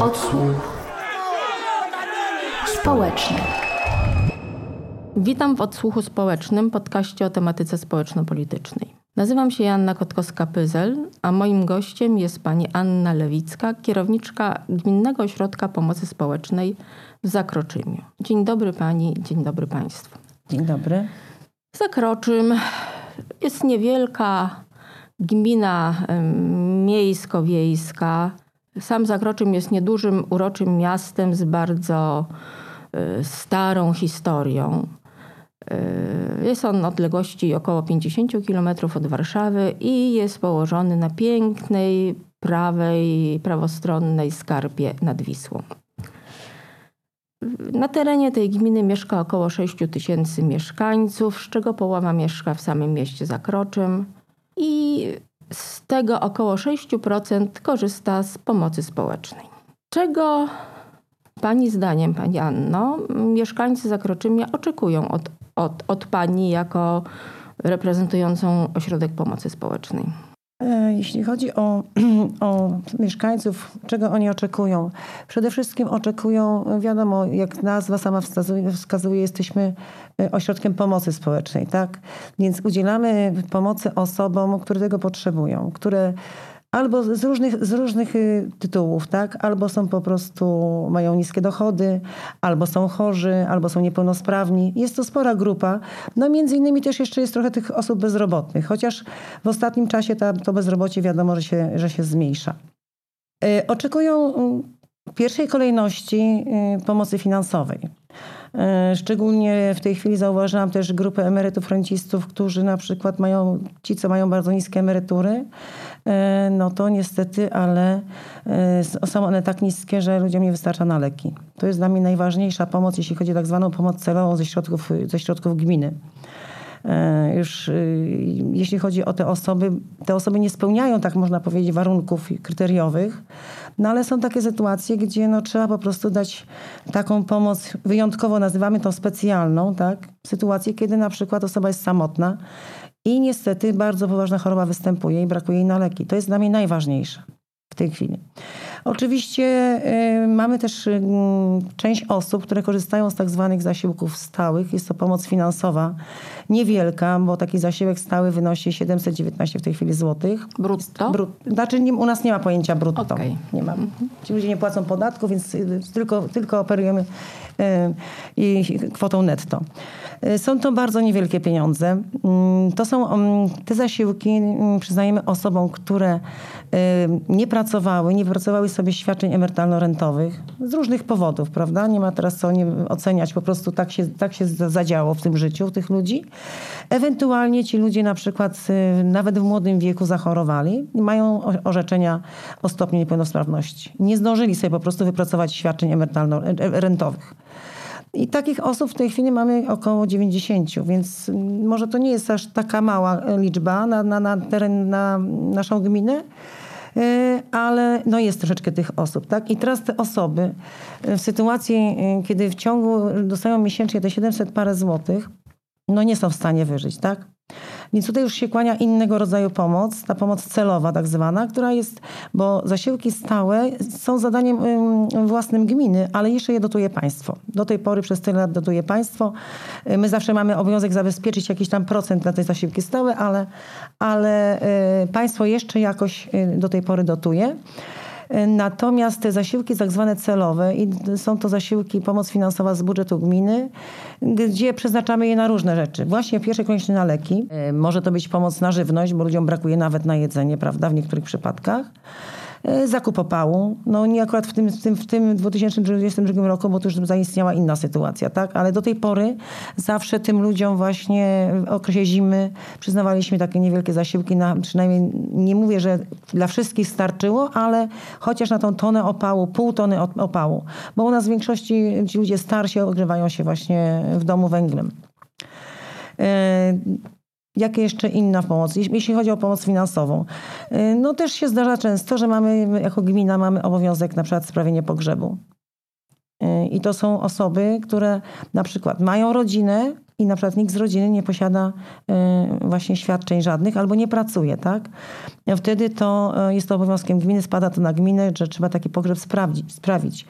Odsłuch społeczny. Witam w Odsłuchu Społecznym, podcaście o tematyce społeczno-politycznej. Nazywam się Janna Kotkowska-Pyzel, a moim gościem jest pani Anna Lewicka, kierowniczka Gminnego Ośrodka Pomocy Społecznej w Zakroczymiu. Dzień dobry pani, dzień dobry państwu. Dzień dobry. Zakroczym jest niewielka gmina miejsko-wiejska. Sam Zakroczym jest niedużym, uroczym miastem z bardzo y, starą historią. Y, jest on odległości około 50 km od Warszawy i jest położony na pięknej, prawej, prawostronnej skarpie nad Wisłą. Na terenie tej gminy mieszka około 6 tysięcy mieszkańców, z czego połowa mieszka w samym mieście Zakroczym i z tego około 6% korzysta z pomocy społecznej. Czego Pani zdaniem, Pani Anno, mieszkańcy Zakroczymia oczekują od, od, od Pani jako reprezentującą ośrodek pomocy społecznej? E, jeśli chodzi o, o mieszkańców, czego oni oczekują? Przede wszystkim oczekują, wiadomo, jak nazwa sama wskazuje, wskazuje, jesteśmy e, ośrodkiem pomocy społecznej, tak? Więc udzielamy pomocy osobom, które tego potrzebują, które albo z różnych, z różnych y, tytułów, tak? Albo są po prostu, mają niskie dochody, albo są chorzy, albo są niepełnosprawni. Jest to spora grupa. No między innymi też jeszcze jest trochę tych osób bezrobotnych, chociaż w ostatnim czasie ta, to bezrobocie wiadomo, że się, że się zmniejsza. Y, oczekują w pierwszej kolejności y, pomocy finansowej. Szczególnie w tej chwili zauważyłam też grupę emerytów, rencistów, którzy na przykład mają, ci co mają bardzo niskie emerytury, E, no to niestety, ale e, są one tak niskie, że ludziom nie wystarcza na leki. To jest dla mnie najważniejsza pomoc, jeśli chodzi o tak zwaną pomoc celową ze środków, ze środków gminy. E, już jeśli chodzi o te osoby, te osoby nie spełniają, tak można powiedzieć, warunków kryteriowych, no ale są takie sytuacje, gdzie no, trzeba po prostu dać taką pomoc, wyjątkowo nazywamy to specjalną, tak? Sytuację, kiedy na przykład osoba jest samotna, i niestety bardzo poważna choroba występuje i brakuje jej na leki. To jest dla mnie najważniejsze w tej chwili. Oczywiście y, mamy też y, część osób, które korzystają z tak zwanych zasiłków stałych. Jest to pomoc finansowa niewielka, bo taki zasiłek stały wynosi 719 w tej chwili złotych. Brutto? Brut, znaczy nie, u nas nie ma pojęcia brutto. Okay. Nie ma. Ci ludzie nie płacą podatku, więc y, tylko, tylko operujemy i kwotą netto. Są to bardzo niewielkie pieniądze. Mm, to są mm, te zasiłki mm, przyznajemy osobom, które nie pracowały, nie pracowały sobie świadczeń emerytalno-rentowych z różnych powodów, prawda? Nie ma teraz co nie oceniać, po prostu tak się, tak się zadziało w tym życiu tych ludzi. Ewentualnie ci ludzie na przykład nawet w młodym wieku zachorowali mają orzeczenia o stopniu niepełnosprawności. Nie zdążyli sobie po prostu wypracować świadczeń emerytalno-rentowych. I takich osób w tej chwili mamy około 90, więc może to nie jest aż taka mała liczba na, na, na teren, na naszą gminę, e, ale no jest troszeczkę tych osób. Tak? I teraz te osoby w sytuacji, e, kiedy w ciągu dostają miesięcznie te 700 parę złotych, no nie są w stanie wyżyć, tak? Więc tutaj już się kłania innego rodzaju pomoc, ta pomoc celowa tak zwana, która jest, bo zasiłki stałe są zadaniem własnym gminy, ale jeszcze je dotuje państwo. Do tej pory przez tyle lat dotuje państwo. My zawsze mamy obowiązek zabezpieczyć jakiś tam procent na te zasiłki stałe, ale, ale y, państwo jeszcze jakoś y, do tej pory dotuje. Natomiast te zasiłki tak zwane celowe, i są to zasiłki, pomoc finansowa z budżetu gminy, gdzie przeznaczamy je na różne rzeczy. Właśnie w pierwszej kolejności na leki. E, może to być pomoc na żywność, bo ludziom brakuje nawet na jedzenie, prawda, w niektórych przypadkach. E, zakup opału. No nie akurat w tym, w tym, w tym 2022 roku, bo to już zaistniała inna sytuacja, tak? Ale do tej pory zawsze tym ludziom właśnie w okresie zimy przyznawaliśmy takie niewielkie zasiłki na przynajmniej, nie mówię, że dla wszystkich starczyło, ale chociaż na tą tonę opału, pół tony opału. Bo u nas w większości ci ludzie starsi ogrzewają się właśnie w domu węglem. Jakie jeszcze inna pomoc? Jeśli chodzi o pomoc finansową, y, no też się zdarza często, że mamy, jako gmina mamy obowiązek na przykład sprawienia pogrzebu. Y, I to są osoby, które na przykład mają rodzinę, i na przykład nikt z rodziny nie posiada y, właśnie świadczeń żadnych albo nie pracuje, tak? Wtedy to y, jest to obowiązkiem gminy, spada to na gminę, że trzeba taki pogrzeb sprawdzić, sprawić.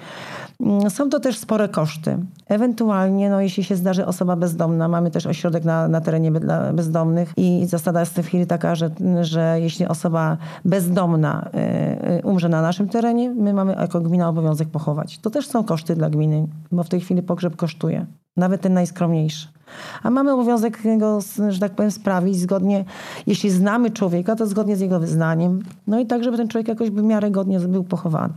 Mm, są to też spore koszty. Ewentualnie, no, jeśli się zdarzy osoba bezdomna, mamy też ośrodek na, na terenie bezdomnych i zasada jest w tej chwili taka, że, że jeśli osoba bezdomna y, umrze na naszym terenie, my mamy jako gmina obowiązek pochować. To też są koszty dla gminy, bo w tej chwili pogrzeb kosztuje. Nawet ten najskromniejszy. A mamy obowiązek go, że tak powiem, sprawić zgodnie, jeśli znamy człowieka, to zgodnie z jego wyznaniem. No i tak, żeby ten człowiek jakoś w miarę godnie był pochowany.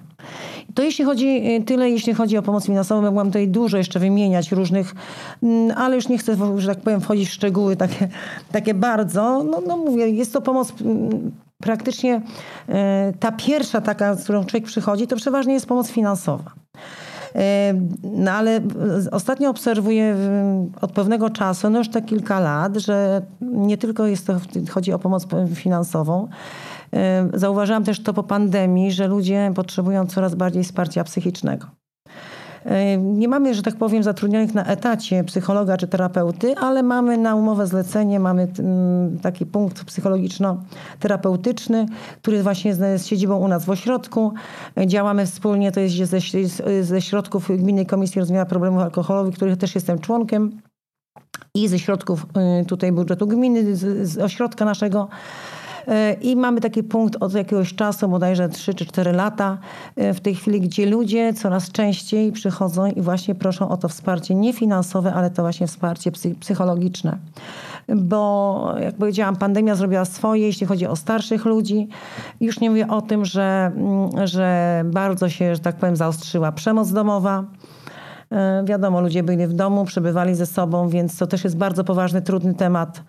To jeśli chodzi, y, tyle jeśli chodzi o pomoc finansową, mogłam tutaj dużo jeszcze wymieniać różnych, mm, ale już nie chcę, że tak powiem, wchodzić w szczegóły takie, takie bardzo. No, no mówię, jest to pomoc mm, praktycznie y, ta pierwsza taka, z którą człowiek przychodzi, to przeważnie jest pomoc finansowa. No ale ostatnio obserwuję od pewnego czasu, no już te kilka lat, że nie tylko jest to, chodzi o pomoc finansową. Zauważyłam też to po pandemii, że ludzie potrzebują coraz bardziej wsparcia psychicznego. Nie mamy, że tak powiem, zatrudnionych na etacie psychologa czy terapeuty, ale mamy na umowę zlecenie, mamy mm, taki punkt psychologiczno-terapeutyczny, który właśnie jest siedzibą u nas w ośrodku. Działamy wspólnie, to jest ze, ze środków Gminnej Komisji Rozwiązania Problemów Alkoholowych, których też jestem członkiem i ze środków y, tutaj budżetu gminy, z, z ośrodka naszego. I mamy taki punkt od jakiegoś czasu, bodajże 3 czy 4 lata e, w tej chwili, gdzie ludzie coraz częściej przychodzą i właśnie proszą o to wsparcie nie finansowe, ale to właśnie wsparcie psychologiczne. Bo jak powiedziałam, pandemia zrobiła swoje, jeśli chodzi o starszych ludzi. Już nie mówię o tym, że, mm, że bardzo się, że tak powiem, zaostrzyła przemoc domowa. E, wiadomo, ludzie byli w domu, przebywali ze sobą, więc to też jest bardzo poważny, trudny temat.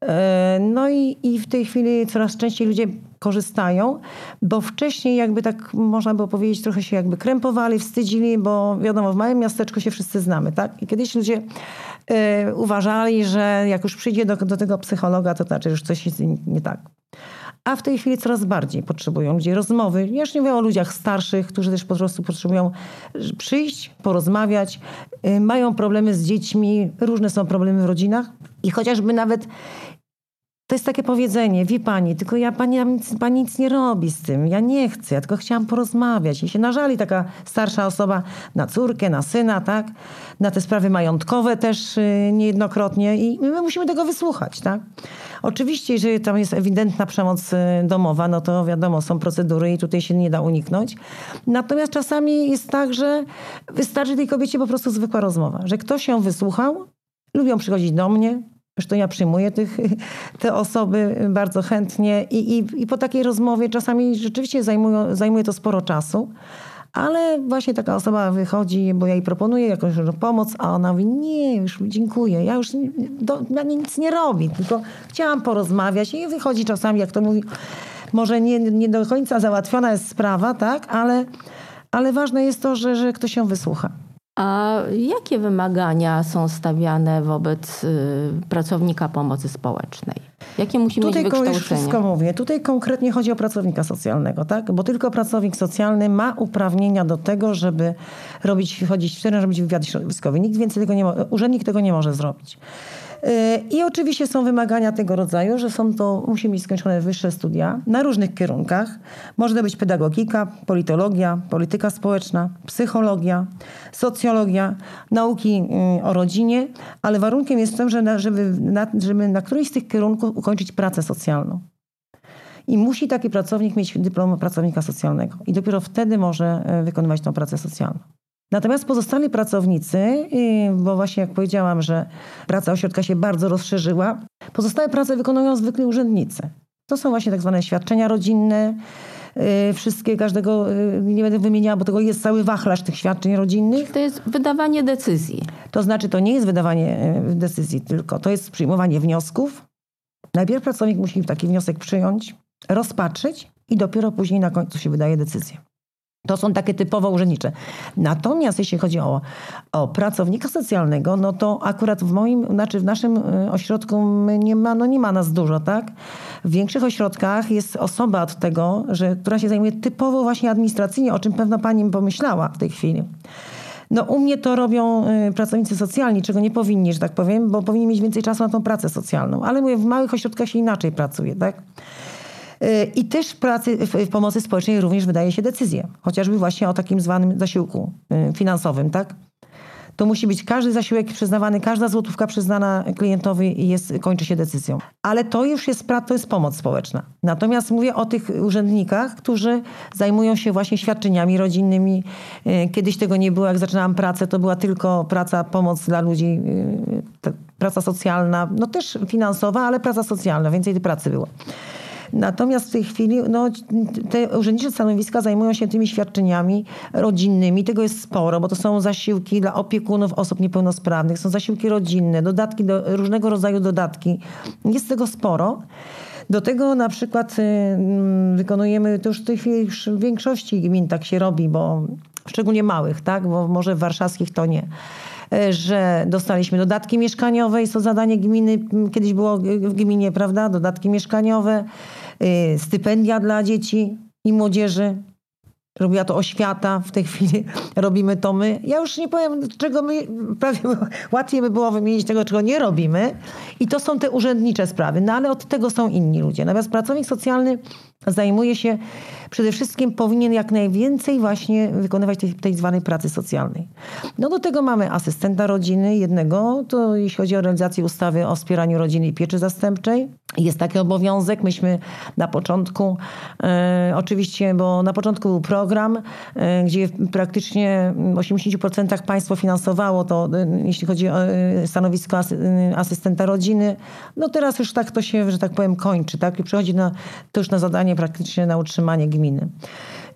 E, no i, i w tej chwili coraz częściej ludzie korzystają, bo wcześniej jakby tak można było powiedzieć, trochę się jakby krępowali, wstydzili, bo wiadomo, w małym miasteczku się wszyscy znamy, tak? I kiedyś ludzie y, uważali, że jak już przyjdzie do, do tego psychologa, to znaczy, że już coś jest nie tak a w tej chwili coraz bardziej potrzebują ludzie rozmowy. Ja już nie mówię o ludziach starszych, którzy też po prostu potrzebują przyjść, porozmawiać, y, mają problemy z dziećmi, różne są problemy w rodzinach i chociażby nawet to jest takie powiedzenie, wie pani, tylko ja pani, pani nic nie robi z tym, ja nie chcę, ja tylko chciałam porozmawiać. I się nażali taka starsza osoba na córkę, na syna, tak? Na te sprawy majątkowe też y, niejednokrotnie i my musimy tego wysłuchać, tak? Oczywiście, jeżeli tam jest ewidentna przemoc y, domowa, no to wiadomo, są procedury i tutaj się nie da uniknąć. Natomiast czasami jest tak, że wystarczy tej kobiecie po prostu zwykła rozmowa, że ktoś ją wysłuchał, lubią przychodzić do mnie, Zresztą ja przyjmuję tych, te osoby bardzo chętnie i, i, i po takiej rozmowie czasami rzeczywiście zajmują, zajmuje to sporo czasu. Ale właśnie taka osoba wychodzi, bo ja jej proponuję jakąś pomoc, a ona mówi, nie, już dziękuję, ja już do, ja nic nie robię, tylko chciałam porozmawiać i wychodzi czasami, jak to mówi, może nie, nie do końca załatwiona jest sprawa, tak, ale, ale ważne jest to, że, że ktoś się wysłucha. A jakie wymagania są stawiane wobec y, pracownika pomocy społecznej? Jakie musi Tutaj mieć wykształcenie? wszystko mówię. Tutaj konkretnie chodzi o pracownika socjalnego, tak? Bo tylko pracownik socjalny ma uprawnienia do tego, żeby robić, chodzić w teren, robić wywiad środowiskowy. Nikt więcej tego nie może, urzędnik tego nie może zrobić. I oczywiście są wymagania tego rodzaju, że są to, musi mieć skończone wyższe studia na różnych kierunkach. Może to być pedagogika, politologia, polityka społeczna, psychologia, socjologia, nauki y, o rodzinie, ale warunkiem jest to, że żeby, na, żeby na którymś z tych kierunków ukończyć pracę socjalną. I musi taki pracownik mieć dyplom pracownika socjalnego. I dopiero wtedy może e, wykonywać tą pracę socjalną. Natomiast pozostali pracownicy, y, bo właśnie jak powiedziałam, że praca ośrodka się bardzo rozszerzyła, pozostałe prace wykonują zwykli urzędnicy. To są właśnie tak zwane świadczenia rodzinne, y, wszystkie, każdego, y, nie będę wymieniała, bo tego jest cały wachlarz tych świadczeń rodzinnych. To jest wydawanie decyzji. To znaczy, to nie jest wydawanie decyzji tylko, to jest przyjmowanie wniosków. Najpierw pracownik musi taki wniosek przyjąć, rozpatrzyć i dopiero później na końcu się wydaje decyzję. To są takie typowo urzędnicze. Natomiast jeśli chodzi o, o pracownika socjalnego, no to akurat w moim, znaczy w naszym y, ośrodku nie ma, no nie ma nas dużo, tak? W większych ośrodkach jest osoba od tego, że, która się zajmuje typowo właśnie administracyjnie, o czym pewno pani pomyślała w tej chwili. No u mnie to robią y, pracownicy socjalni, czego nie powinni, że tak powiem, bo powinni mieć więcej czasu na tą pracę socjalną. Ale mówię, w małych ośrodkach się inaczej pracuje, tak? Y, I też w pracy, w pomocy społecznej również wydaje się decyzje. Chociażby właśnie o takim zwanym zasiłku y, finansowym, tak? to musi być każdy zasiłek przyznawany, każda złotówka przyznana klientowi jest, kończy się decyzją. Ale to już jest, to jest pomoc społeczna. Natomiast mówię o tych urzędnikach, którzy zajmują się właśnie świadczeniami rodzinnymi. E, kiedyś tego nie było, jak zaczynałam pracę, to była tylko praca, pomoc dla ludzi, praca socjalna, no też finansowa, ale praca socjalna, więcej tej pracy było. Natomiast w tej chwili no, te urzędnicze stanowiska zajmują się tymi świadczeniami rodzinnymi. Tego jest sporo, bo to są zasiłki dla opiekunów osób niepełnosprawnych, są zasiłki rodzinne, dodatki, do, różnego rodzaju dodatki. Jest tego sporo. Do tego na przykład y, mm, wykonujemy, to już w tej chwili w większości gmin tak się robi, bo szczególnie małych, tak? bo może w warszawskich to nie y, że dostaliśmy dodatki mieszkaniowe, jest to zadanie gminy, kiedyś było w gminie, prawda, dodatki mieszkaniowe. Y, stypendia dla dzieci i młodzieży. Robiła to oświata, w tej chwili robimy to my. Ja już nie powiem, czego my, prawie łatwiej by było wymienić tego, czego nie robimy. I to są te urzędnicze sprawy, no ale od tego są inni ludzie. Natomiast pracownik socjalny zajmuje się, przede wszystkim powinien jak najwięcej właśnie wykonywać tej, tej zwanej pracy socjalnej. No do tego mamy asystenta rodziny jednego, to jeśli chodzi o realizację ustawy o wspieraniu rodziny i pieczy zastępczej. Jest taki obowiązek. Myśmy na początku, e, oczywiście, bo na początku był program, e, gdzie praktycznie w 80% państwo finansowało to, e, jeśli chodzi o e, stanowisko asy, e, asystenta rodziny. No teraz już tak to się, że tak powiem, kończy. Tak? I przechodzi na, to już na zadanie praktycznie na utrzymanie gminy.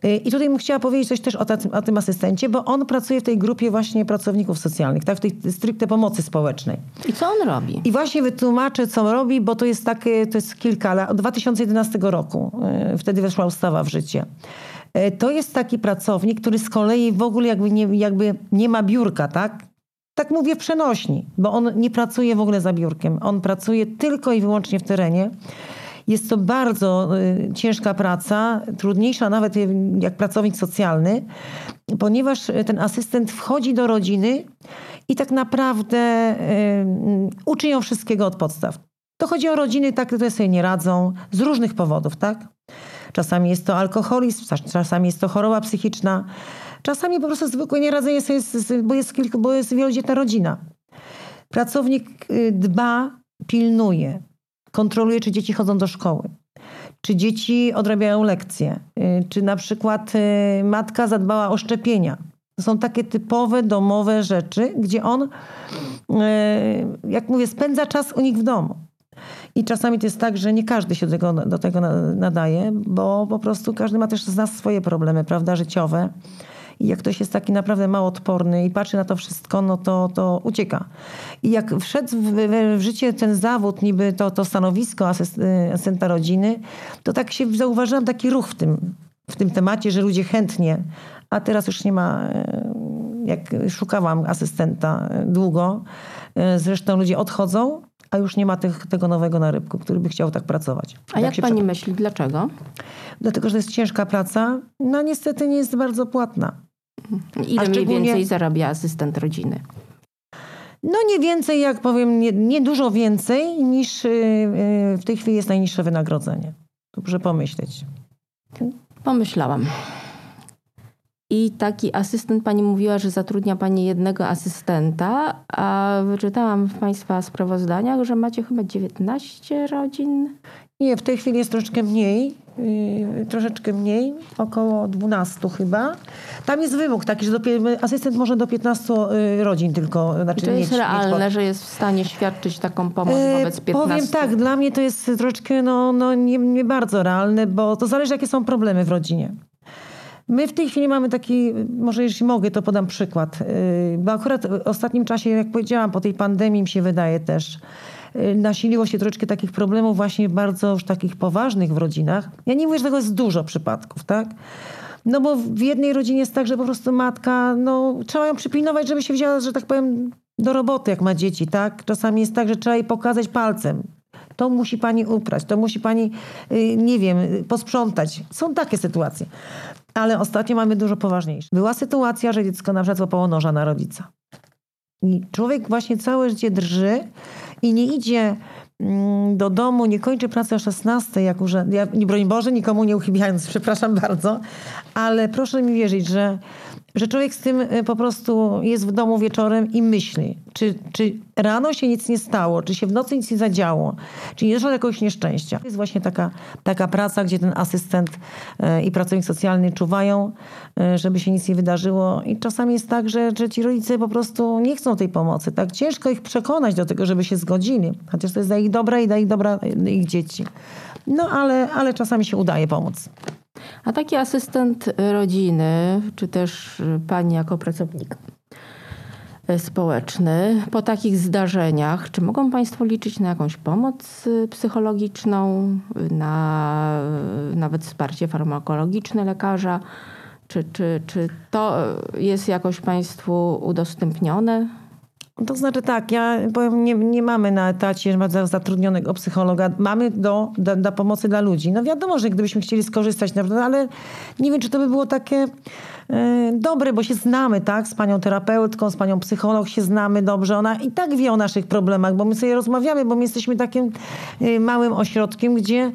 Y, I tutaj bym chciała powiedzieć coś też o, o, tym asystencie, bo on pracuje w tej grupie właśnie pracowników socjalnych, tak, w tej stricte pomocy społecznej. I co on robi? I właśnie wytłumaczę, co on robi, bo to jest takie, to jest kilka lat, od 2011 roku, y, wtedy weszła ustawa w życie. Y, to jest taki pracownik, który z kolei w ogóle jakby nie, jakby nie ma biurka, tak? Tak mówię w przenośni, bo on nie pracuje w ogóle za biurkiem. On pracuje tylko i wyłącznie w terenie. Jest to bardzo y, ciężka praca, trudniejsza nawet jak pracownik socjalny, ponieważ ten asystent wchodzi do rodziny i tak naprawdę y, uczy ją wszystkiego od podstaw. To chodzi o rodziny, tak, które sobie nie radzą z różnych powodów, tak? Czasami jest to alkoholizm, czasami jest to choroba psychiczna, czasami po prostu zwykłe nieradzenie sobie, bo jest, kilku, bo jest wielodzietna rodzina. Pracownik y, dba, pilnuje, kontroluje, czy dzieci chodzą do szkoły, czy dzieci odrabiają lekcje, y, czy na przykład y, matka zadbała o szczepienia. To są takie typowe domowe rzeczy, gdzie on, y, jak mówię, spędza czas u nich w domu. I czasami to jest tak, że nie każdy się do tego, do tego nadaje, bo po prostu każdy ma też z nas swoje problemy, prawda, życiowe. I jak ktoś jest taki naprawdę mało odporny i patrzy na to wszystko, no to, to ucieka. I jak wszedł w, w, w życie ten zawód, niby to, to stanowisko asystenta rodziny, to tak się zauważyłam taki ruch w tym, w tym temacie, że ludzie chętnie, a teraz już nie ma, e, jak szukałam asystenta e, długo, zresztą ludzie odchodzą, a już nie ma tych, tego nowego narybku, który by chciał tak pracować. A jak, jak pani myśli, dlaczego? Dlatego, że to jest ciężka praca, no niestety nie jest bardzo płatna. Ile mniej więcej zarabia asystent rodziny? No nie więcej, jak powiem, nie, nie dużo więcej niż yy, w tej chwili jest najniższe wynagrodzenie. Dobrze pomyśleć. Pomyślałam. I taki asystent, pani mówiła, że zatrudnia pani jednego asystenta, a wyczytałam w państwa sprawozdaniach, że macie chyba 19 rodzin. Nie, w tej chwili jest troszeczkę mniej, troszeczkę mniej, około 12 chyba. Tam jest wymóg taki, że do, asystent może do 15 yy, rodzin tylko. Znaczy I to jest mieć, realne, mieć że jest w stanie świadczyć taką pomoc yy, wobec 15? Powiem tak, dla mnie to jest troszeczkę no, no nie, nie bardzo realne, bo to zależy jakie są problemy w rodzinie. My w tej chwili mamy taki, może jeśli mogę, to podam przykład. Bo akurat w ostatnim czasie, jak powiedziałam, po tej pandemii mi się wydaje też, nasiliło się troszeczkę takich problemów właśnie bardzo już takich poważnych w rodzinach. Ja nie mówię, że tego jest dużo przypadków, tak? No bo w jednej rodzinie jest tak, że po prostu matka, no trzeba ją przypilnować, żeby się wzięła, że tak powiem, do roboty, jak ma dzieci, tak? Czasami jest tak, że trzeba jej pokazać palcem. To musi pani uprać, to musi pani, yy, nie wiem, posprzątać. Są takie sytuacje. Ale ostatnio mamy dużo poważniejsze. Była sytuacja, że dziecko na przykład złapało noża na rodzica. I człowiek właśnie całe życie drży i nie idzie mm, do domu, nie kończy pracy o 16, jak już, ja, broń Boże, nikomu nie uchybiając, przepraszam bardzo, ale proszę mi wierzyć, że że człowiek z tym y, po prostu jest w domu wieczorem i myśli, czy, czy rano się nic nie stało, czy się w nocy nic nie zadziało, czy nie doszło do jakiegoś nieszczęścia. Jest właśnie taka, taka praca, gdzie ten asystent y, i pracownik socjalny czuwają, y, żeby się nic nie wydarzyło. I czasami jest tak, że, że ci rodzice po prostu nie chcą tej pomocy. Tak ciężko ich przekonać do tego, żeby się zgodzili. Chociaż to jest dla ich dobra i dla ich dobra ich dzieci. No ale, ale czasami się udaje pomóc. A taki asystent rodziny, czy też pani jako pracownik społeczny, po takich zdarzeniach, czy mogą Państwo liczyć na jakąś pomoc psychologiczną, na nawet wsparcie farmakologiczne lekarza? Czy, czy, czy to jest jakoś Państwu udostępnione? To znaczy tak, ja powiem, nie, nie mamy na etacie zatrudnionego psychologa. Mamy do, do, do, pomocy dla ludzi. No wiadomo, że gdybyśmy chcieli skorzystać, ale nie wiem, czy to by było takie e, dobre, bo się znamy, tak? Z panią terapeutką, z panią psycholog się znamy dobrze. Ona i tak wie o naszych problemach, bo my sobie rozmawiamy, bo my jesteśmy takim e, małym ośrodkiem, gdzie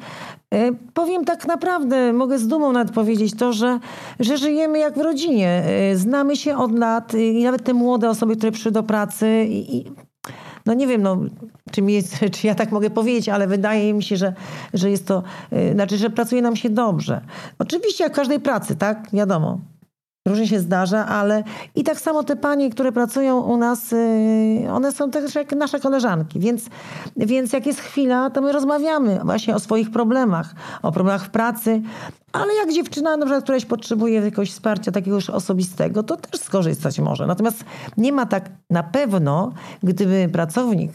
E, powiem tak naprawdę, mogę z dumą nawet powiedzieć to, że, że żyjemy jak w rodzinie. Znamy się od lat i nawet te młode osoby, które przyszły do pracy i, no nie wiem, no, czy, mi jest, czy ja tak mogę powiedzieć, ale wydaje mi się, że, że jest to, znaczy, że pracuje nam się dobrze. Oczywiście jak w każdej pracy, tak? Wiadomo. Różnie się zdarza, ale i tak samo te panie, które pracują u nas, y, one są też jak nasze koleżanki. Więc, więc jak jest chwila, to my rozmawiamy właśnie o swoich problemach, o problemach w pracy. Ale jak dziewczyna, na przykład, któraś potrzebuje jakiegoś wsparcia takiego już osobistego, to też skorzystać może. Natomiast nie ma tak na pewno, gdyby pracownik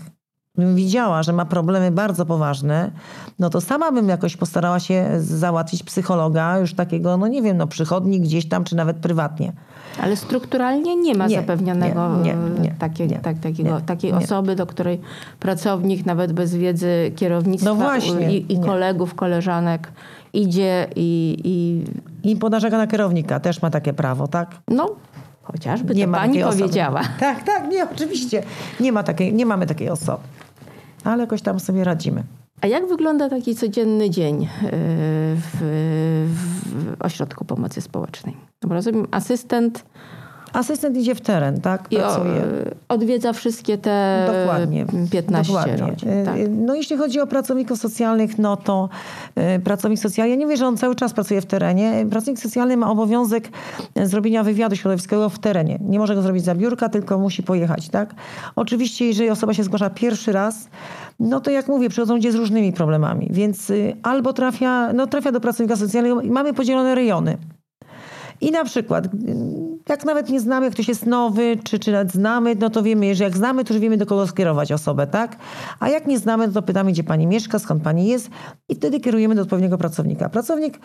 bym widziała, że ma problemy bardzo poważne, no to sama bym jakoś postarała się załatwić psychologa, już takiego, no nie wiem, no przychodni gdzieś tam, czy nawet prywatnie. Ale strukturalnie nie ma nie, zapewnionego nie, nie, takiej, tak, takiego, takiej osoby, do której pracownik nawet bez wiedzy kierownictwa no właśnie, i, i kolegów, koleżanek idzie i, i... I ponarzeka na kierownika, też ma takie prawo, tak? No, Chociażby nie to ma pani powiedziała. Tak, tak, nie, oczywiście. Nie, ma takiej, nie mamy takiej osoby ale jakoś tam sobie radzimy. A jak wygląda taki codzienny dzień e, w, w ośrodku pomocy społecznej? No rozumiem, asystent Asystent idzie w teren, tak? Pracuje. I odwiedza wszystkie te dokładnie, 15 dokładnie. rodzin. Tak. No jeśli chodzi o pracowników socjalnych, no to y, pracownik socjalny, ja nie wiem, że on cały czas pracuje w terenie. Pracownik socjalny ma obowiązek zrobienia wywiadu środowiskowego w terenie. Nie może go zrobić za biurka, tylko musi pojechać, tak? Oczywiście, jeżeli osoba się zgłasza pierwszy raz, no to jak mówię, przychodzą ludzie z różnymi problemami, więc y, albo trafia, no trafia do pracownika socjalnego i mamy podzielone rejony. I na przykład, jak nawet nie znamy, jak ktoś jest nowy, czy, czy nawet znamy, no to wiemy, że jak znamy, to już wiemy, do kogo skierować osobę, tak? A jak nie znamy, no to pytamy, gdzie pani mieszka, skąd pani jest i wtedy kierujemy do odpowiedniego pracownika. Pracownik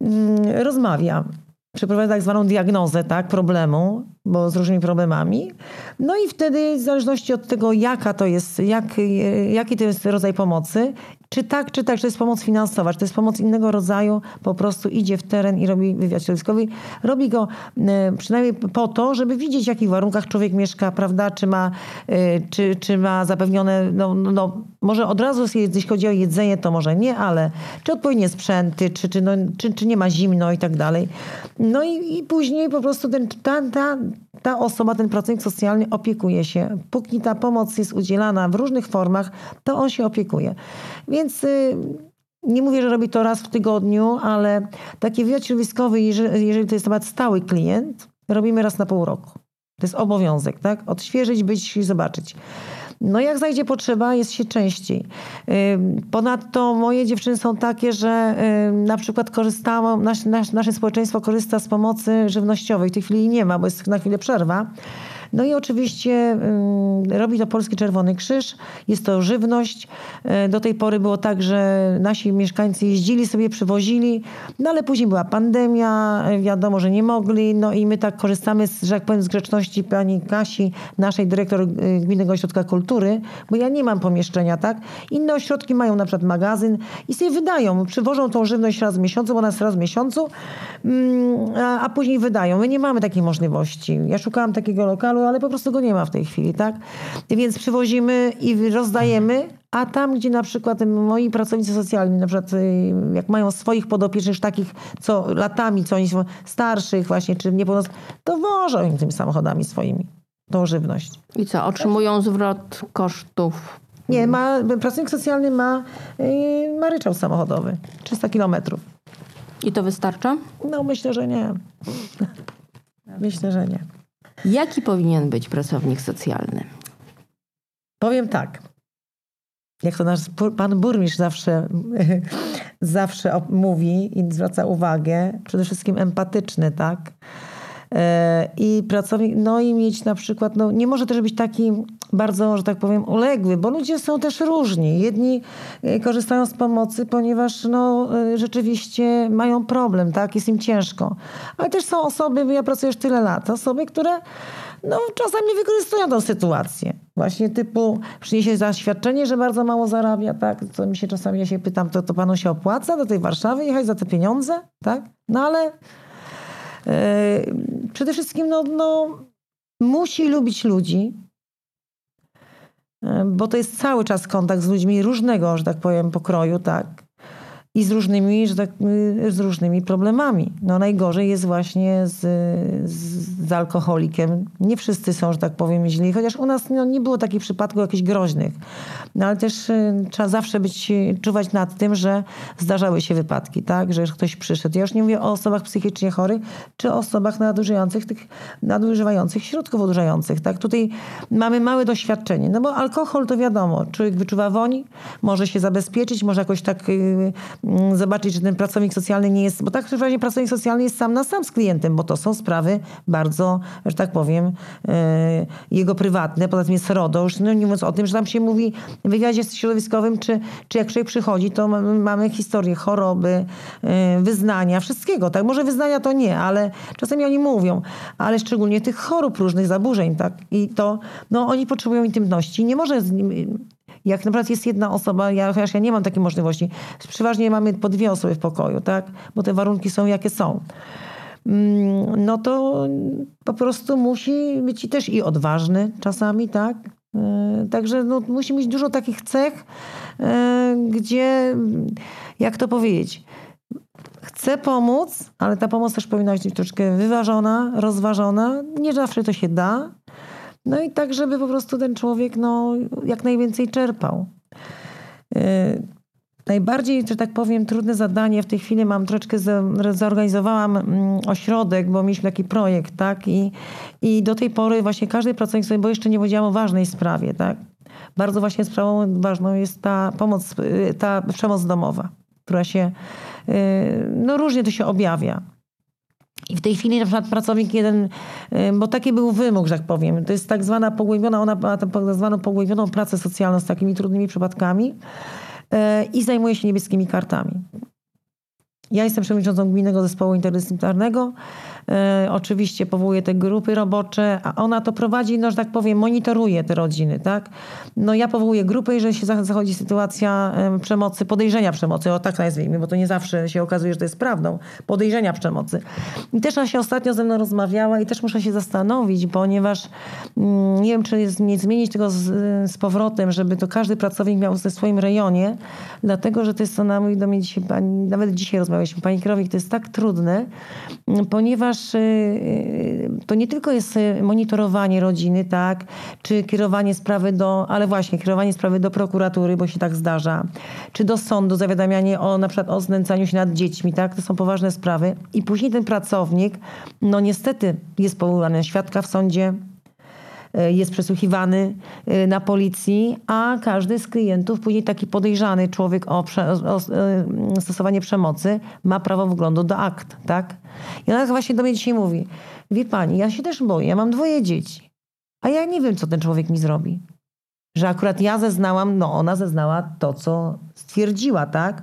mm, rozmawia przeprowadza tak zwaną diagnozę tak, problemu, bo z różnymi problemami. No i wtedy w zależności od tego, jaka to jest, jak, jaki to jest rodzaj pomocy, czy tak, czy tak, czy to jest pomoc finansowa, czy to jest pomoc innego rodzaju, po prostu idzie w teren i robi wywiad środowiskowy. Robi go e, przynajmniej po to, żeby widzieć, w jakich warunkach człowiek mieszka, prawda, czy ma, e, czy, czy ma zapewnione, no, no, no może od razu, jeśli chodzi o jedzenie, to może nie, ale czy odpowiednie sprzęty, czy, czy, no, czy, czy nie ma zimno i tak dalej. No i, i później po prostu ten, ta, ta, ta osoba, ten pracownik socjalny opiekuje się. Póki ta pomoc jest udzielana w różnych formach, to on się opiekuje. Więc y, nie mówię, że robi to raz w tygodniu, ale taki wywiad środowiskowy, jeżeli, jeżeli to jest nawet stały klient, robimy raz na pół roku. To jest obowiązek, tak? Odświeżyć, być i zobaczyć. No jak zajdzie potrzeba, jest się częściej. Ponadto moje dziewczyny są takie, że na przykład korzystało, nasze, nasze społeczeństwo korzysta z pomocy żywnościowej. W tej chwili nie ma, bo jest na chwilę przerwa. No i oczywiście robi to Polski Czerwony Krzyż. Jest to żywność. E, do tej pory było tak, że nasi mieszkańcy jeździli sobie, przywozili, no ale później była pandemia, wiadomo, że nie mogli, no i my tak korzystamy, z, że jak powiem, z grzeczności pani Kasi, naszej dyrektor e, Gminnego Ośrodka Kultury, bo ja nie mam pomieszczenia, tak? Inne ośrodki mają na przykład magazyn i sobie wydają, przywożą tą żywność raz w miesiącu, bo nas raz w miesiącu, mm, a, a później wydają. My nie mamy takiej możliwości. Ja szukałam takiego lokalu, ale po prostu go nie ma w tej chwili, tak? Więc przywozimy i rozdajemy, a tam, gdzie na przykład moi pracownicy socjalni, na przykład y, jak mają swoich podopiecznych, takich, co latami, co oni są starszych właśnie, czy niepełnosprawnych, to wożą im tymi samochodami swoimi tą żywność. I co, otrzymują zwrot kosztów? Nie, ma, pracownik socjalny ma, yy, ma ryczałt samochodowy, 300 kilometrów. I to wystarcza? No myślę, że nie. myślę, że nie. Jaki powinien być pracownik socjalny? Powiem tak. Jak to nasz pan burmistrz zawsze, zawsze mówi i zwraca uwagę, przede wszystkim empatyczny, tak? E, I pracownik, no i mieć na przykład, no nie może też być taki bardzo, że tak powiem, uległy, bo ludzie są też różni. Jedni e, korzystają z pomocy, ponieważ no, e, rzeczywiście mają problem, tak? Jest im ciężko. Ale też są osoby, ja pracuję już tyle lat, osoby, które no, czasami wykorzystują tą sytuację. Właśnie typu przyniesie zaświadczenie, że bardzo mało zarabia, tak? Co mi się czasami, ja się pytam, to, to panu się opłaca do tej Warszawy jechać za te pieniądze, tak? No ale przede wszystkim no, no, musi lubić ludzi, yy, bo to jest cały czas kontakt z ludźmi różnego, że tak powiem, pokroju, tak? I z różnymi, że tak, y, z różnymi problemami. No najgorzej jest właśnie z, z, z, alkoholikiem. Nie wszyscy są, że tak powiem, źli, chociaż u nas no, nie było takich przypadków jakichś groźnych. No ale też y, trzeba zawsze być, czuwać nad tym, że zdarzały się wypadki, tak, że ktoś przyszedł. Ja już nie mówię o osobach psychicznie chorych, czy osobach nadużywających tych, nadużywających środków odurzających, tak. Tutaj mamy małe doświadczenie, no bo alkohol to wiadomo, człowiek wyczuwa woń, może się zabezpieczyć, może jakoś tak y, zobaczyć, czy ten pracownik socjalny nie jest, bo tak przeważnie pracownik socjalny jest sam na sam z klientem, bo to są sprawy bardzo, że tak powiem, e, jego prywatne, poza tym jest RODO, już no nie mówiąc o tym, że tam się mówi w wywiadzie środowiskowym, czy, czy jak człowiek przychodzi, to mamy historię choroby, e, wyznania, wszystkiego, tak? Może wyznania to nie, ale czasami oni mówią, ale szczególnie tych chorób różnych, zaburzeń, tak? I to, no oni potrzebują intymności. Nie może z nim, jak na przykład jest jedna osoba, ja, chociaż ja nie mam takiej możliwości, przeważnie mamy po dwie osoby w pokoju, tak? Bo te warunki są jakie są. Mm, no to po prostu musi być też i odważny czasami, tak? E, także no, musi mieć dużo takich cech, e, gdzie, jak to powiedzieć, chce pomóc, ale ta pomoc też powinna być troszkę wyważona, rozważona. Nie zawsze to się da, no i tak, żeby po prostu ten człowiek no, jak najwięcej czerpał. Yy, najbardziej, że tak powiem, trudne zadanie w tej chwili mam troszeczkę zorganizowałam mm, ośrodek, bo mieliśmy taki projekt, tak? I, I do tej pory właśnie każdy pracownik sobie, bo jeszcze nie powiedziałam o ważnej sprawie, tak? Bardzo właśnie sprawą ważną jest ta pomoc, y, ta przemoc domowa, która się, yy, no różnie to się objawia. I w tej chwili na przykład pracownik jeden, bo taki był wymóg, że tak powiem, to jest tak zwana pogłębiona, ona ma tak zwaną pogłębioną pracę socjalną z takimi trudnymi przypadkami e, i zajmuje się niebieskimi kartami. Ja jestem przewodniczącą Gminnego Zespołu Interdyscyplinarnego. E, oczywiście powołuje te grupy robocze, a ona to prowadzi, no że tak powiem, monitoruje te rodziny, tak? No ja powołuję grupę, jeżeli się zachodzi sytuacja przemocy, podejrzenia przemocy, o tak nazwijmy, bo to nie zawsze się okazuje, że to jest prawdą, podejrzenia przemocy. I też ona się ostatnio ze mną rozmawiała i też muszę się zastanowić, ponieważ mm, nie wiem, czy jest, nie zmienić tego z, z powrotem, żeby to każdy pracownik miał ze swoim rejonie, dlatego, że to jest, ona mówi do mnie dzisiaj, pani, nawet dzisiaj rozmawialiśmy, pani Krowik, to jest tak trudne, ponieważ ponieważ y, y, to nie tylko jest y, monitorowanie rodziny, tak, czy kierowanie sprawy do, ale właśnie kierowanie sprawy do prokuratury, bo się tak zdarza, czy do sądu, zawiadamianie o na przykład o znęcaniu się nad dziećmi, tak, to są poważne sprawy. I później ten pracownik, no niestety jest powołany świadka w sądzie, jest przesłuchiwany na policji, a każdy z klientów, później taki podejrzany człowiek o, prze, o, stosowanie przemocy ma prawo wglądu do akt, tak? I ona właśnie do mnie dzisiaj mówi, wie pani, ja się też boję, ja mam dwoje dzieci. A ja nie wiem, co ten człowiek mi zrobi. Że akurat ja zeznałam, no ona zeznała to, co stwierdziła, tak?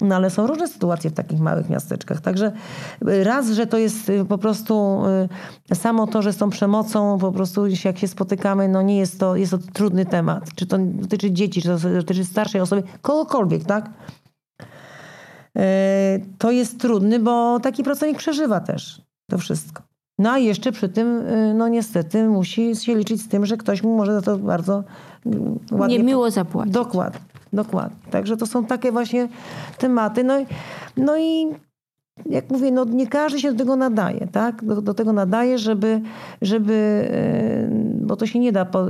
No ale są różne sytuacje w takich małych miasteczkach. Także y, raz, że to jest y, po prostu y, samo to, że z tą przemocą, po prostu jak się spotykamy, no nie jest to, jest to trudny temat. Czy to dotyczy dzieci, czy to dotyczy starszej osoby, kogokolwiek, tak? To jest trudny, bo taki pracownik przeżywa też to wszystko. No a jeszcze przy tym, no niestety, musi się liczyć z tym, że ktoś mu może za to bardzo ładnie... Niemiło zapłacić. Dokładnie. Dokładnie. Także to są takie właśnie tematy. No, no i jak mówię, no nie każdy się do tego nadaje, tak? Do, do tego nadaje, żeby, żeby, e, bo to się nie da po,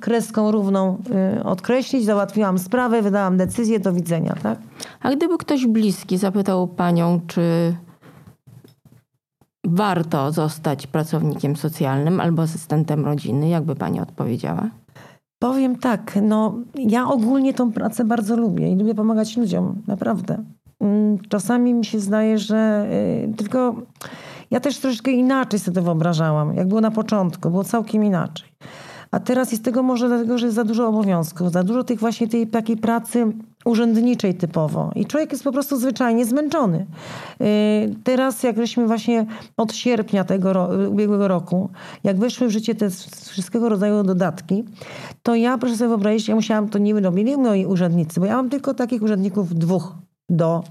kreską równą e, odkreślić. Załatwiłam sprawę, wydałam decyzję, do widzenia, tak? A gdyby ktoś bliski zapytał panią, czy warto zostać pracownikiem socjalnym albo asystentem rodziny, jakby pani odpowiedziała? Powiem tak, no ja ogólnie tą pracę bardzo lubię i lubię pomagać ludziom, naprawdę. Mm, czasami mi się zdaje, że y, tylko ja też troszeczkę inaczej sobie to wyobrażałam, jak było na początku, było całkiem inaczej. A teraz jest tego może dlatego, że jest za dużo obowiązków, za dużo tych właśnie tej takiej pracy urzędniczej typowo. I człowiek jest po prostu zwyczajnie zmęczony. Y, teraz, jak żeśmy właśnie od sierpnia tego ubiegłego roku, jak weszły w życie te wszystkiego rodzaju dodatki, to ja, proszę sobie wyobrazić, ja musiałam, to nie robili moi urzędnicy, bo ja mam tylko takich urzędników dwóch do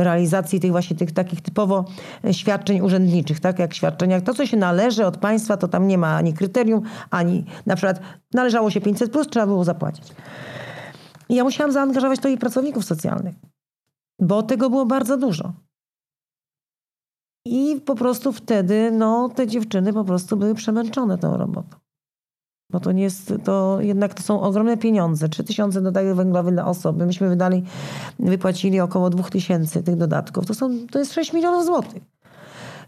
realizacji tych właśnie tych takich typowo e, świadczeń urzędniczych, tak jak świadczeniach. To, co się należy od państwa, to tam nie ma ani kryterium, ani na przykład należało się 500+, plus, trzeba było zapłacić. I ja musiałam zaangażować to i pracowników socjalnych, bo tego było bardzo dużo. I po prostu wtedy no, te dziewczyny po prostu były przemęczone tą robotą. Bo to nie jest, to jednak to są ogromne pieniądze. 3000 dodatek węglowy dla osoby. Myśmy wydali, wypłacili około 2000 tych dodatków. To, są, to jest 6 milionów złotych.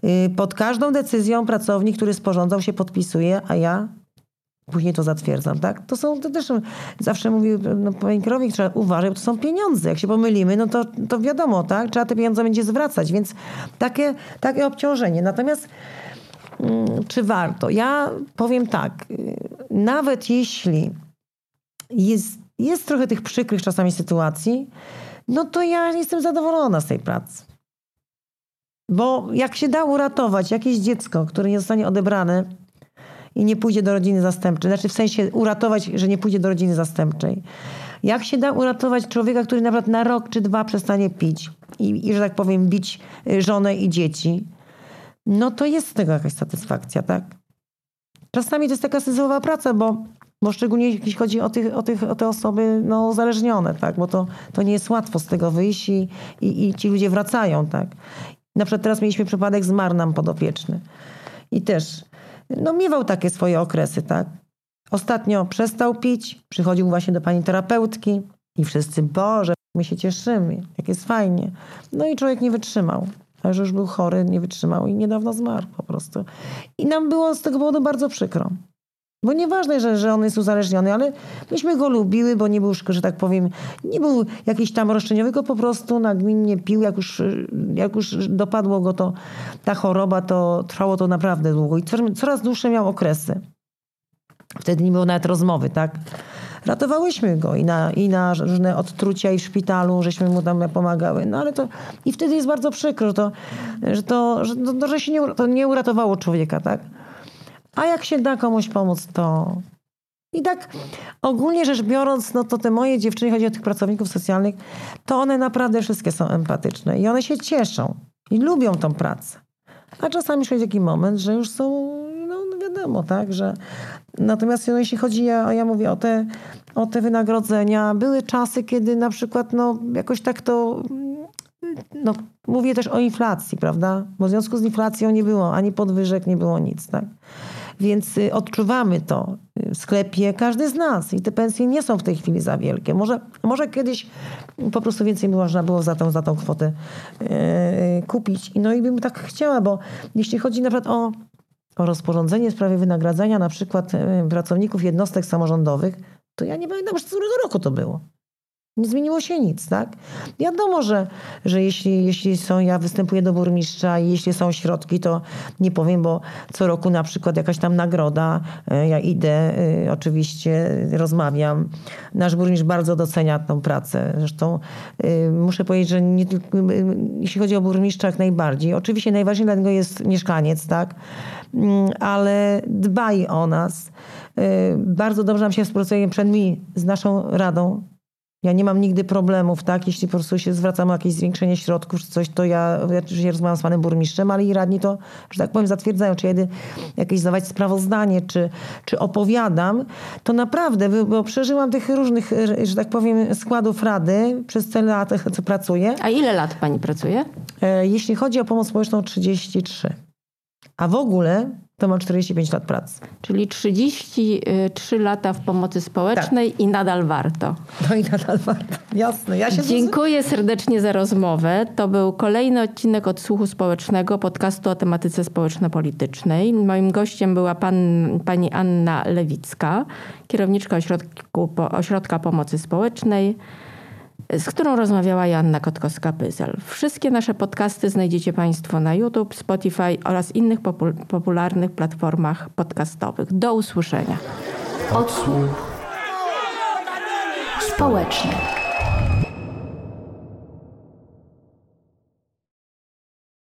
Y, pod każdą decyzją pracownik, który sporządzał się podpisuje, a ja później to zatwierdzam, tak? To są, to też zawsze mówił no, pani kierownik, trzeba uważać, bo to są pieniądze. Jak się pomylimy, no to, to wiadomo, tak? Trzeba te pieniądze będzie zwracać, więc takie, takie obciążenie. Natomiast mm, czy warto? Ja powiem tak, y, nawet jeśli jest, jest trochę tych przykrych czasami sytuacji, no to ja jestem zadowolona z tej pracy. Bo jak się da uratować jakieś dziecko, które nie zostanie odebrane i nie pójdzie do rodziny zastępczej, znaczy w sensie uratować, że nie pójdzie do rodziny zastępczej. Jak się da uratować człowieka, który nawet na rok czy dwa przestanie pić i, i że tak powiem, bić y, żonę i dzieci, no to jest z tego jakaś satysfakcja, tak? Czasami to jest taka syzyfowa praca, bo, bo szczególnie jeśli chodzi o, tych, o, tych, o te osoby no, uzależnione, tak? bo to, to nie jest łatwo z tego wyjść i, i, i ci ludzie wracają. Tak? Na przykład teraz mieliśmy przypadek, zmarł nam podopieczny. I też no, miewał takie swoje okresy. tak. Ostatnio przestał pić, przychodził właśnie do pani terapeutki i wszyscy, Boże, my się cieszymy, jak jest fajnie. No i człowiek nie wytrzymał że już był chory, nie wytrzymał i niedawno zmarł po prostu. I nam było z tego powodu bardzo przykro. Bo nieważne, że, że on jest uzależniony, ale myśmy go lubiły, bo nie był, że tak powiem, nie był jakiś tam roszczeniowy, tylko po prostu nagminnie pił. Jak już, jak już dopadło go to, ta choroba, to trwało to naprawdę długo i coraz dłuższe miał okresy. Wtedy nie było nawet rozmowy, tak? ratowałyśmy go i na, i na różne odtrucia i w szpitalu, żeśmy mu tam pomagały. No ale to i wtedy jest bardzo przykro, że to, że, to, że, to, że się nie, to nie uratowało człowieka, tak? A jak się da komuś pomóc, to... I tak ogólnie rzecz biorąc, no to te moje dziewczyny, chodzi o tych pracowników socjalnych, to one naprawdę wszystkie są empatyczne i one się cieszą i lubią tą pracę. A czasami przychodzi taki moment, że już są, no, no wiadomo, tak, że natomiast no, jeśli chodzi, ja, ja mówię o te, o te wynagrodzenia, były czasy, kiedy na przykład, no jakoś tak to, no mówię też o inflacji, prawda, bo w związku z inflacją nie było ani podwyżek, nie było nic, tak. Więc y, odczuwamy to w sklepie, każdy z nas. I te pensje nie są w tej chwili za wielkie. Może, może kiedyś po prostu więcej można było za tą, za tą kwotę yy, kupić. No i bym tak chciała, bo jeśli chodzi na przykład o, o rozporządzenie w sprawie wynagradzania na przykład yy, pracowników jednostek samorządowych, to ja nie pamiętam, z którego roku to było. Nie zmieniło się nic, tak? Wiadomo, że, że jeśli, jeśli są, ja występuję do burmistrza i jeśli są środki, to nie powiem, bo co roku na przykład jakaś tam nagroda, e, ja idę, e, oczywiście rozmawiam. Nasz burmistrz bardzo docenia tą pracę. Zresztą e, muszę powiedzieć, że nie, jeśli chodzi o burmistrza jak najbardziej. Oczywiście najważniejszy dla niego jest mieszkaniec, tak? Mm, ale dbaj o nas. Bardzo dobrze nam się współpracuje przed mi z naszą radą ja nie mam nigdy problemów, tak? Jeśli po prostu się zwracam o jakieś zwiększenie środków czy coś, to ja, ja oczywiście rozmawiam z panem burmistrzem, ale i radni to, że tak powiem, zatwierdzają. Czy jedę jakieś zdawać sprawozdanie, czy, czy opowiadam, to naprawdę, bo przeżyłam tych różnych, że tak powiem, składów rady przez te lata, co pracuję. A ile lat pani pracuje? E, jeśli chodzi o pomoc społeczną, 33. A w ogóle to ma 45 lat pracy. Czyli 33 lata w pomocy społecznej tak. i nadal warto. No i nadal warto, jasne. Ja się Dziękuję serdecznie za rozmowę. To był kolejny odcinek Odsłuchu Społecznego, podcastu o tematyce społeczno-politycznej. Moim gościem była pan, pani Anna Lewicka, kierowniczka ośrodku, Ośrodka Pomocy Społecznej z którą rozmawiała Joanna Kotkowska-Pyzel. Wszystkie nasze podcasty znajdziecie Państwo na YouTube, Spotify oraz innych popularnych platformach podcastowych. Do usłyszenia. Odsłuch społeczny.